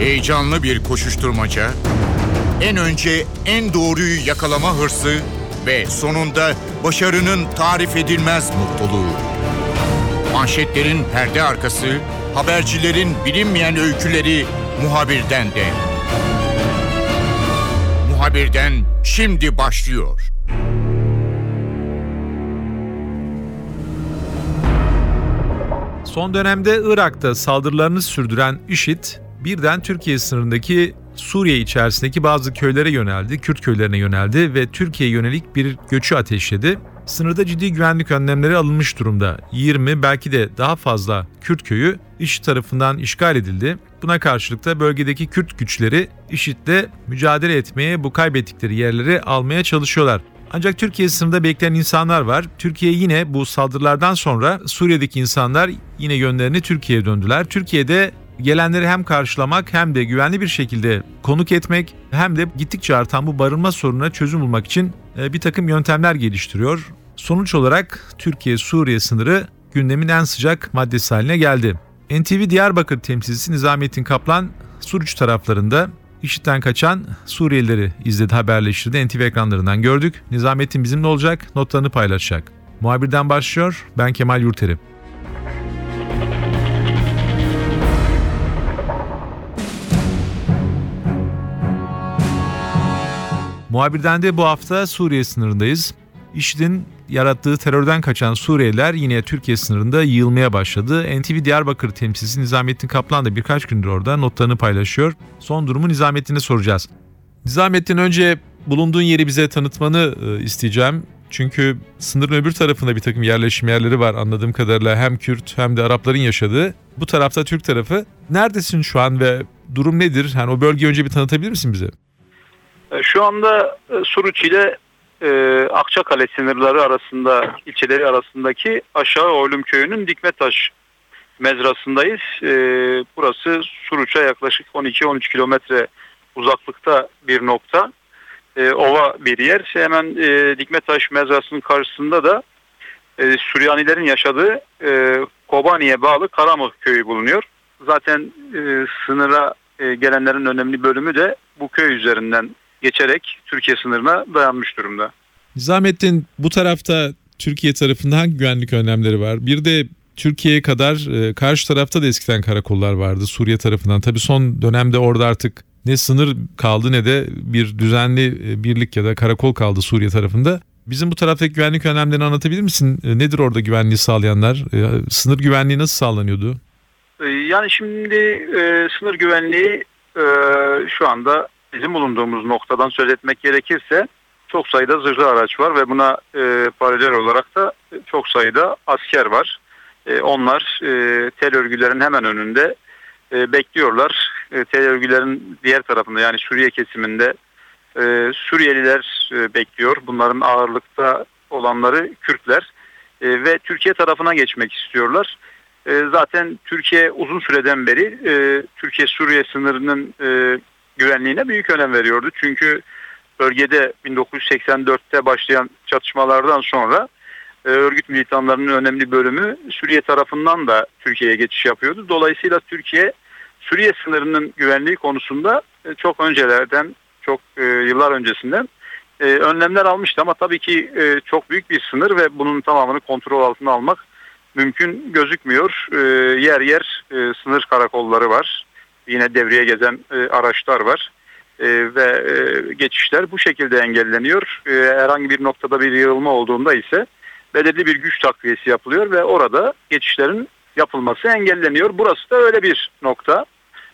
Heyecanlı bir koşuşturmaca, en önce en doğruyu yakalama hırsı ve sonunda başarının tarif edilmez mutluluğu. Manşetlerin perde arkası, habercilerin bilinmeyen öyküleri muhabirden de. Muhabirden şimdi başlıyor. Son dönemde Irak'ta saldırılarını sürdüren IŞİD birden Türkiye sınırındaki Suriye içerisindeki bazı köylere yöneldi, Kürt köylerine yöneldi ve Türkiye'ye yönelik bir göçü ateşledi. Sınırda ciddi güvenlik önlemleri alınmış durumda. 20 belki de daha fazla Kürt köyü IŞİD tarafından işgal edildi. Buna karşılık da bölgedeki Kürt güçleri IŞİD'le mücadele etmeye, bu kaybettikleri yerleri almaya çalışıyorlar. Ancak Türkiye sınırında bekleyen insanlar var. Türkiye yine bu saldırılardan sonra Suriye'deki insanlar yine yönlerini Türkiye'ye döndüler. Türkiye'de gelenleri hem karşılamak hem de güvenli bir şekilde konuk etmek hem de gittikçe artan bu barınma sorununa çözüm bulmak için e, bir takım yöntemler geliştiriyor. Sonuç olarak Türkiye-Suriye sınırı gündemin en sıcak maddesi haline geldi. NTV Diyarbakır temsilcisi Nizamettin Kaplan Suruç taraflarında IŞİD'den kaçan Suriyelileri izledi, haberleştirdi. NTV ekranlarından gördük. Nizamettin bizimle olacak, notlarını paylaşacak. Muhabirden başlıyor, ben Kemal Yurteri. Muhabirden de bu hafta Suriye sınırındayız. IŞİD'in yarattığı terörden kaçan Suriyeliler yine Türkiye sınırında yığılmaya başladı. NTV Diyarbakır temsilcisi Nizamettin Kaplan da birkaç gündür orada notlarını paylaşıyor. Son durumu Nizamettin'e soracağız. Nizamettin önce bulunduğun yeri bize tanıtmanı e, isteyeceğim. Çünkü sınırın öbür tarafında bir takım yerleşim yerleri var anladığım kadarıyla hem Kürt hem de Arapların yaşadığı. Bu tarafta Türk tarafı. Neredesin şu an ve durum nedir? Yani o bölgeyi önce bir tanıtabilir misin bize? E, şu anda e, Suruç ile e, Akçakale sınırları arasında, ilçeleri arasındaki Aşağı Oylum Köyü'nün Dikmetaş mezrasındayız. E, burası Suruç'a yaklaşık 12-13 kilometre uzaklıkta bir nokta. E, ova bir yer. Hemen e, Dikmetaş mezrasının karşısında da e, Süryanilerin yaşadığı e, Kobani'ye bağlı Karamık köyü bulunuyor. Zaten e, sınıra e, gelenlerin önemli bölümü de bu köy üzerinden geçerek Türkiye sınırına dayanmış durumda. Nizamettin bu tarafta Türkiye tarafında hangi güvenlik önlemleri var? Bir de Türkiye'ye kadar e, karşı tarafta da eskiden karakollar vardı Suriye tarafından. Tabii son dönemde orada artık ne sınır kaldı ne de bir düzenli e, birlik ya da karakol kaldı Suriye tarafında. Bizim bu taraftaki güvenlik önlemlerini anlatabilir misin? E, nedir orada güvenliği sağlayanlar? Sınır güvenliği nasıl sağlanıyordu? Yani şimdi e, sınır güvenliği e, şu anda bizim bulunduğumuz noktadan söz etmek gerekirse çok sayıda zırhlı araç var ve buna e, paralel olarak da çok sayıda asker var. E, onlar e, tel örgülerin hemen önünde e, bekliyorlar. E, tel örgülerin diğer tarafında yani Suriye kesiminde e, Suriyeliler e, bekliyor. Bunların ağırlıkta olanları Kürtler e, ve Türkiye tarafına geçmek istiyorlar. E, zaten Türkiye uzun süreden beri e, Türkiye-Suriye sınırının e, güvenliğine büyük önem veriyordu. Çünkü bölgede 1984'te başlayan çatışmalardan sonra e, örgüt militanlarının önemli bölümü Suriye tarafından da Türkiye'ye geçiş yapıyordu. Dolayısıyla Türkiye Suriye sınırının güvenliği konusunda e, çok öncelerden, çok e, yıllar öncesinden önlemler almıştı ama tabii ki çok büyük bir sınır ve bunun tamamını kontrol altına almak mümkün gözükmüyor. Yer yer sınır karakolları var yine devreye gezen e, araçlar var. E, ve e, geçişler bu şekilde engelleniyor. E, herhangi bir noktada bir yığılma olduğunda ise belirli bir güç takviyesi yapılıyor ve orada geçişlerin yapılması engelleniyor. Burası da öyle bir nokta.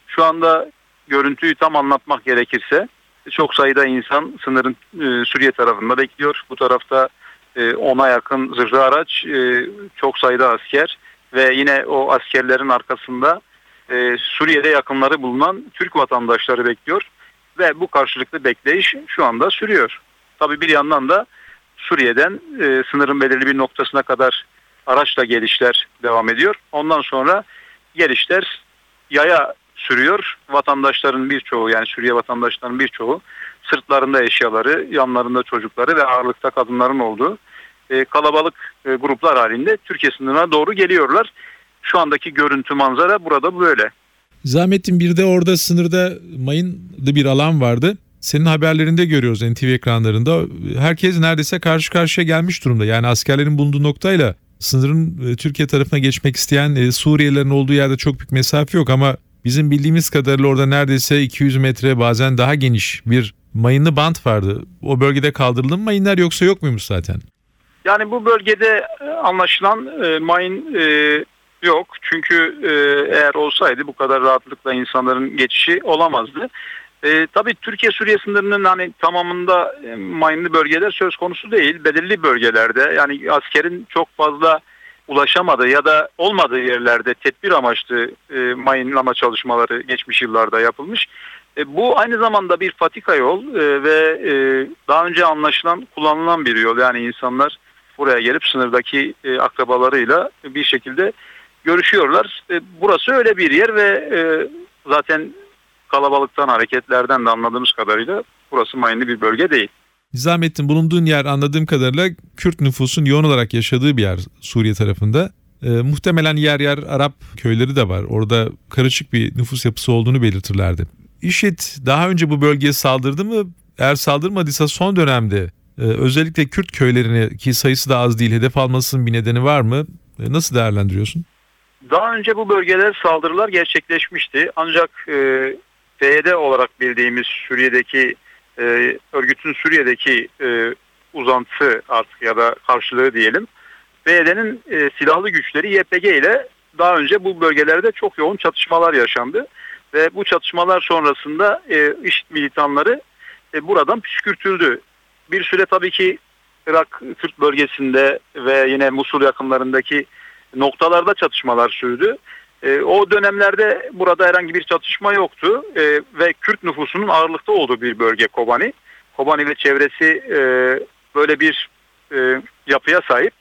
Şu anda görüntüyü tam anlatmak gerekirse çok sayıda insan sınırın e, Suriye tarafında bekliyor. Bu tarafta e, ona yakın zırhlı araç, e, çok sayıda asker ve yine o askerlerin arkasında e, Suriye'de yakınları bulunan Türk vatandaşları bekliyor ve bu karşılıklı bekleyiş şu anda sürüyor. Tabii bir yandan da Suriye'den e, sınırın belirli bir noktasına kadar araçla gelişler devam ediyor. Ondan sonra gelişler yaya sürüyor. Vatandaşların birçoğu yani Suriye vatandaşlarının birçoğu sırtlarında eşyaları, yanlarında çocukları ve ağırlıkta kadınların olduğu e, kalabalık e, gruplar halinde Türkiye sınırına doğru geliyorlar. Şu andaki görüntü manzara burada böyle. Zahmettin bir de orada sınırda mayınlı bir alan vardı. Senin haberlerinde görüyoruz NTV ekranlarında. Herkes neredeyse karşı karşıya gelmiş durumda. Yani askerlerin bulunduğu noktayla sınırın e, Türkiye tarafına geçmek isteyen e, Suriyelilerin olduğu yerde çok büyük mesafe yok ama bizim bildiğimiz kadarıyla orada neredeyse 200 metre bazen daha geniş bir mayınlı bant vardı. O bölgede kaldırıldı mı mayınlar yoksa yok muymuş zaten? Yani bu bölgede e, anlaşılan e, mayın e, yok. Çünkü e, eğer olsaydı bu kadar rahatlıkla insanların geçişi olamazdı. E, tabii Türkiye Suriye sınırının hani tamamında e, mayınlı bölgeler söz konusu değil. Belirli bölgelerde yani askerin çok fazla ulaşamadığı ya da olmadığı yerlerde tedbir amaçlı e, mayınlama çalışmaları geçmiş yıllarda yapılmış. E, bu aynı zamanda bir patika yol e, ve e, daha önce anlaşılan kullanılan bir yol. Yani insanlar buraya gelip sınırdaki e, akrabalarıyla bir şekilde görüşüyorlar. E, burası öyle bir yer ve e, zaten kalabalıktan hareketlerden de anladığımız kadarıyla burası mayınlı bir bölge değil. Nizamettin bulunduğun yer anladığım kadarıyla Kürt nüfusun yoğun olarak yaşadığı bir yer Suriye tarafında. E, muhtemelen yer yer Arap köyleri de var. Orada karışık bir nüfus yapısı olduğunu belirtirlerdi. IŞİD daha önce bu bölgeye saldırdı mı? Eğer saldırmadıysa son dönemde e, özellikle Kürt köylerini ki sayısı da az değil hedef almasının bir nedeni var mı? E, nasıl değerlendiriyorsun? Daha önce bu bölgeler saldırılar gerçekleşmişti. Ancak e, PYD olarak bildiğimiz Suriye'deki e, örgütün Suriye'deki e, uzantısı artık ya da karşılığı diyelim. PYD'nin e, silahlı güçleri YPG ile daha önce bu bölgelerde çok yoğun çatışmalar yaşandı. Ve bu çatışmalar sonrasında e, IŞİD militanları e, buradan püskürtüldü. Bir süre tabii ki Irak Kürt bölgesinde ve yine Musul yakınlarındaki noktalarda çatışmalar sürdü. E, o dönemlerde burada herhangi bir çatışma yoktu e, ve Kürt nüfusunun ağırlıkta olduğu bir bölge Kobani. Kobani ve çevresi e, böyle bir yapıya sahip.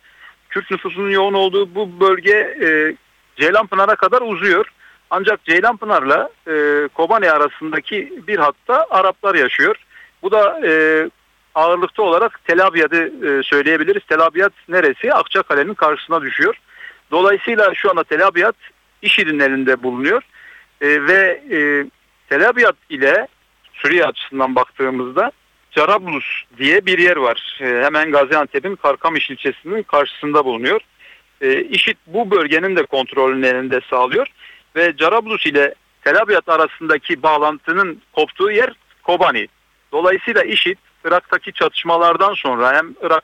Kürt nüfusunun yoğun olduğu bu bölge Ceylanpınar'a kadar uzuyor. Ancak Ceylanpınar'la e, Kobani arasındaki bir hatta Araplar yaşıyor. Bu da e, ağırlıkta olarak Tel Abyad'ı e, söyleyebiliriz. Tel Abyad neresi? Akçakale'nin karşısına düşüyor. Dolayısıyla şu anda Tel Abyad IŞİD'in elinde bulunuyor. E, ve e, Tel Abyad ile Suriye açısından baktığımızda Carablus diye bir yer var. E, hemen Gaziantep'in Karkamış ilçesinin karşısında bulunuyor. E, IŞİD bu bölgenin de kontrolünü elinde sağlıyor. Ve Carablus ile Tel Abyad arasındaki bağlantının koptuğu yer Kobani. Dolayısıyla IŞİD Irak'taki çatışmalardan sonra hem Irak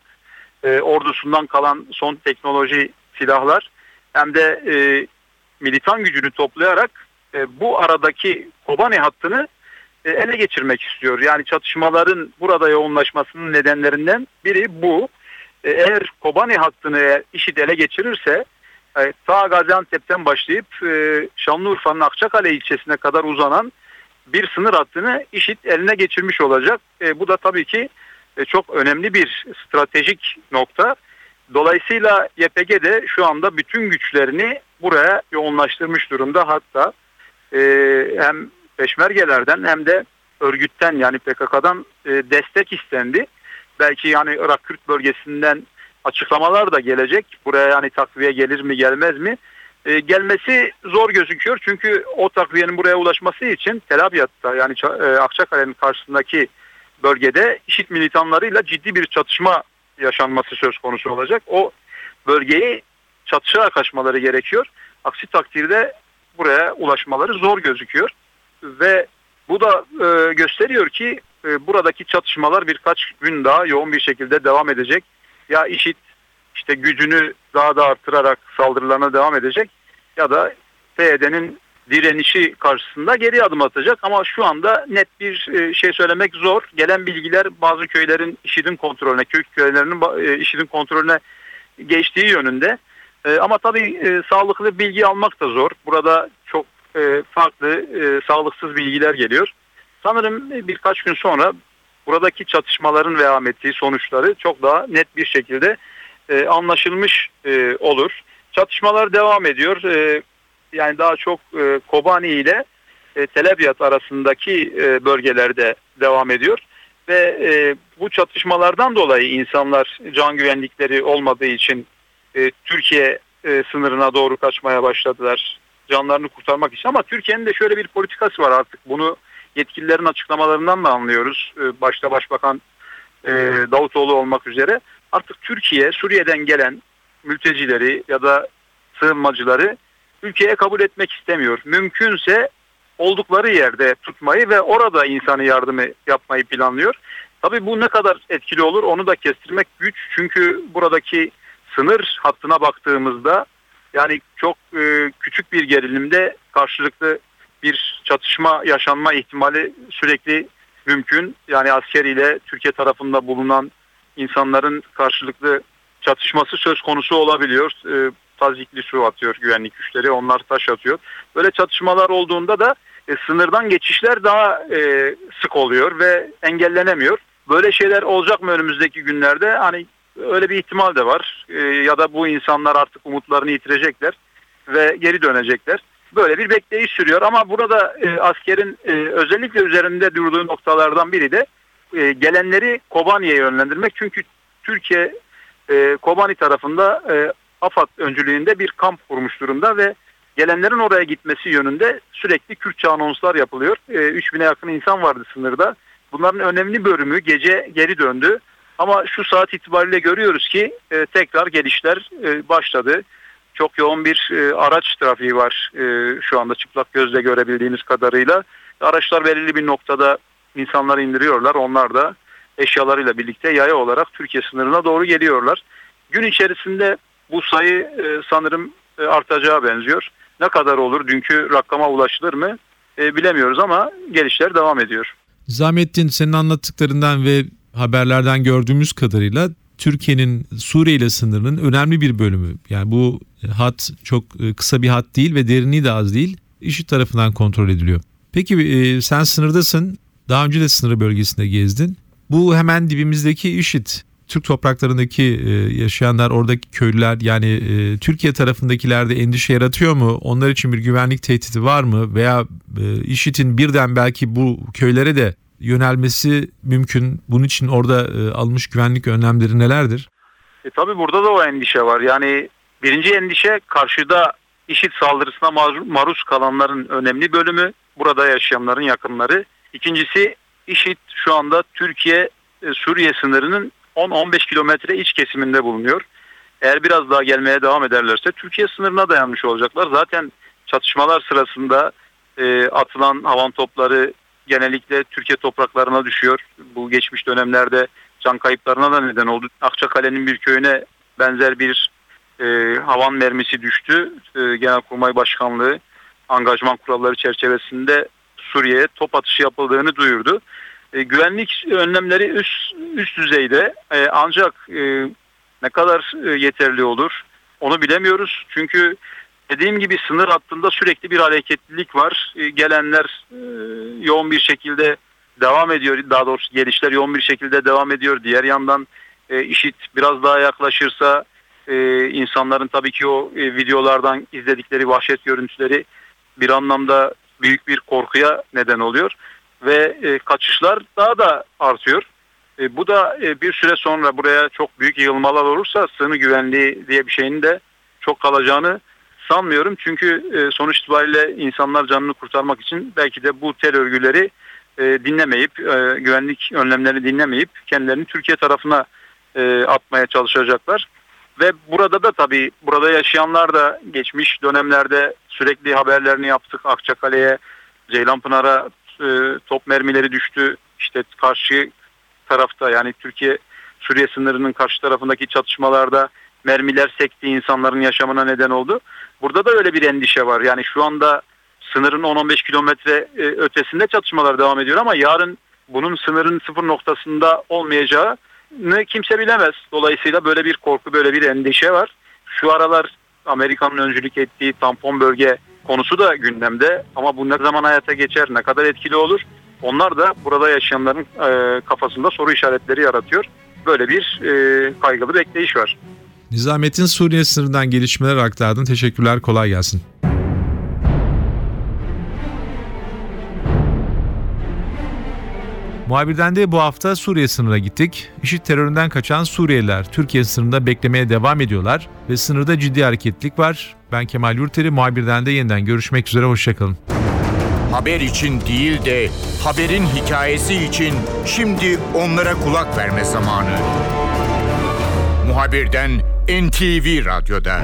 e, ordusundan kalan son teknoloji silahlar hem de e, militan gücünü toplayarak e, bu aradaki Kobani hattını e, ele geçirmek istiyor. Yani çatışmaların burada yoğunlaşmasının nedenlerinden biri bu. E, eğer Kobani hattını IŞİD ele geçirirse e, ta Gaziantep'ten başlayıp e, Şanlıurfa'nın Akçakale ilçesine kadar uzanan bir sınır hattını IŞİD eline geçirmiş olacak. E, bu da tabii ki e, çok önemli bir stratejik nokta. Dolayısıyla YPG de şu anda bütün güçlerini buraya yoğunlaştırmış durumda. Hatta e, hem peşmergelerden hem de örgütten yani PKK'dan e, destek istendi. Belki yani Irak Kürt bölgesinden açıklamalar da gelecek. Buraya yani takviye gelir mi gelmez mi? E, gelmesi zor gözüküyor. Çünkü o takviyenin buraya ulaşması için Tel Abyad'da yani e, Akçakale'nin karşısındaki bölgede IŞİD militanlarıyla ciddi bir çatışma yaşanması söz konusu olacak. O bölgeyi çatışarak kaçmaları gerekiyor. Aksi takdirde buraya ulaşmaları zor gözüküyor. Ve bu da e, gösteriyor ki e, buradaki çatışmalar birkaç gün daha yoğun bir şekilde devam edecek. Ya IŞİD işte gücünü daha da artırarak saldırılarına devam edecek ya da PYD'nin direnişi karşısında geri adım atacak ama şu anda net bir e, şey söylemek zor. Gelen bilgiler bazı köylerin IŞİD'in kontrolüne, köy köylerinin e, IŞİD'in kontrolüne geçtiği yönünde. E, ama tabii sağlıklı bilgi almak da zor. Burada çok farklı sağlıksız bilgiler geliyor. Sanırım birkaç gün sonra buradaki çatışmaların veya ettiği sonuçları çok daha net bir şekilde anlaşılmış olur. Çatışmalar devam ediyor yani daha çok e, Kobani ile e, Tel Abyad arasındaki e, bölgelerde devam ediyor. Ve e, bu çatışmalardan dolayı insanlar can güvenlikleri olmadığı için e, Türkiye e, sınırına doğru kaçmaya başladılar. canlarını kurtarmak için. Ama Türkiye'nin de şöyle bir politikası var artık. Bunu yetkililerin açıklamalarından da anlıyoruz. Ee, başta Başbakan e, Davutoğlu olmak üzere. Artık Türkiye Suriye'den gelen mültecileri ya da sığınmacıları ülkeye kabul etmek istemiyor. Mümkünse oldukları yerde tutmayı ve orada insanı yardımı yapmayı planlıyor. Tabii bu ne kadar etkili olur onu da kestirmek güç. Çünkü buradaki sınır hattına baktığımızda yani çok e, küçük bir gerilimde karşılıklı bir çatışma yaşanma ihtimali sürekli mümkün. Yani asker ile Türkiye tarafında bulunan insanların karşılıklı çatışması söz konusu olabiliyor. E, tazikli su atıyor güvenlik güçleri, onlar taş atıyor. Böyle çatışmalar olduğunda da e, sınırdan geçişler daha e, sık oluyor ve engellenemiyor. Böyle şeyler olacak mı önümüzdeki günlerde? Hani öyle bir ihtimal de var. E, ya da bu insanlar artık umutlarını yitirecekler ve geri dönecekler. Böyle bir bekleyiş sürüyor ama burada e, askerin e, özellikle üzerinde durduğu noktalardan biri de e, gelenleri Kobani'ye yönlendirmek. Çünkü Türkiye e, Kobani tarafında e, AFAD öncülüğünde bir kamp kurmuş durumda ve gelenlerin oraya gitmesi yönünde sürekli Kürtçe anonslar yapılıyor. E, 3000'e yakın insan vardı sınırda. Bunların önemli bölümü gece geri döndü. Ama şu saat itibariyle görüyoruz ki e, tekrar gelişler e, başladı. Çok yoğun bir e, araç trafiği var e, şu anda çıplak gözle görebildiğimiz kadarıyla. Araçlar belirli bir noktada insanları indiriyorlar. Onlar da eşyalarıyla birlikte yaya olarak Türkiye sınırına doğru geliyorlar. Gün içerisinde bu sayı e, sanırım e, artacağı benziyor. Ne kadar olur dünkü rakama ulaşılır mı e, bilemiyoruz ama gelişler devam ediyor. Nizamettin senin anlattıklarından ve haberlerden gördüğümüz kadarıyla Türkiye'nin Suriye ile sınırının önemli bir bölümü. Yani bu hat çok e, kısa bir hat değil ve derinliği de az değil. IŞİD tarafından kontrol ediliyor. Peki e, sen sınırdasın. Daha önce de sınır bölgesinde gezdin. Bu hemen dibimizdeki IŞİD Türk topraklarındaki e, yaşayanlar, oradaki köylüler yani e, Türkiye tarafındakiler de endişe yaratıyor mu? Onlar için bir güvenlik tehdidi var mı? Veya e, IŞİD'in birden belki bu köylere de yönelmesi mümkün. Bunun için orada almış güvenlik önlemleri nelerdir? E, tabii burada da o endişe var. Yani birinci endişe karşıda IŞİD saldırısına maruz kalanların önemli bölümü. Burada yaşayanların yakınları. İkincisi IŞİD şu anda Türkiye Suriye sınırının 10-15 kilometre iç kesiminde bulunuyor. Eğer biraz daha gelmeye devam ederlerse Türkiye sınırına dayanmış olacaklar. Zaten çatışmalar sırasında e, atılan havan topları genellikle Türkiye topraklarına düşüyor. Bu geçmiş dönemlerde can kayıplarına da neden oldu. Akçakale'nin bir köyüne benzer bir e, havan mermisi düştü. E, Genelkurmay Başkanlığı angajman kuralları çerçevesinde Suriye'ye top atışı yapıldığını duyurdu. E, güvenlik önlemleri üst üst düzeyde e, ancak e, ne kadar e, yeterli olur onu bilemiyoruz. Çünkü dediğim gibi sınır hattında sürekli bir hareketlilik var. E, gelenler e, yoğun bir şekilde devam ediyor. Daha doğrusu gelişler yoğun bir şekilde devam ediyor. Diğer yandan e, işit biraz daha yaklaşırsa e, insanların tabii ki o e, videolardan izledikleri vahşet görüntüleri bir anlamda büyük bir korkuya neden oluyor ve e, kaçışlar daha da artıyor. E, bu da e, bir süre sonra buraya çok büyük yığılmalar olursa sığını güvenliği diye bir şeyin de çok kalacağını sanmıyorum. Çünkü e, sonuç itibariyle insanlar canını kurtarmak için belki de bu tel örgüleri e, dinlemeyip, e, güvenlik önlemlerini dinlemeyip kendilerini Türkiye tarafına e, atmaya çalışacaklar. Ve burada da tabii burada yaşayanlar da geçmiş dönemlerde sürekli haberlerini yaptık. Akçakale'ye, Ceylanpınar'a e, top mermileri düştü. İşte karşı tarafta yani Türkiye Suriye sınırının karşı tarafındaki çatışmalarda mermiler sekti insanların yaşamına neden oldu. Burada da öyle bir endişe var. Yani şu anda sınırın 10-15 kilometre e, ötesinde çatışmalar devam ediyor ama yarın bunun sınırın sıfır noktasında olmayacağını kimse bilemez. Dolayısıyla böyle bir korku, böyle bir endişe var. Şu aralar Amerika'nın öncülük ettiği tampon bölge konusu da gündemde ama bu ne zaman hayata geçer, ne kadar etkili olur? Onlar da burada yaşayanların e, kafasında soru işaretleri yaratıyor. Böyle bir e, kaygılı bekleyiş var. Nizamettin Suriye sınırından gelişmeler aktardın. Teşekkürler, kolay gelsin. Muhabirden de bu hafta Suriye sınırına gittik. IŞİD teröründen kaçan Suriyeliler Türkiye sınırında beklemeye devam ediyorlar ve sınırda ciddi hareketlilik var. Ben Kemal Yurteri, muhabirden de yeniden görüşmek üzere, hoşçakalın. Haber için değil de haberin hikayesi için şimdi onlara kulak verme zamanı. Muhabirden NTV Radyo'da.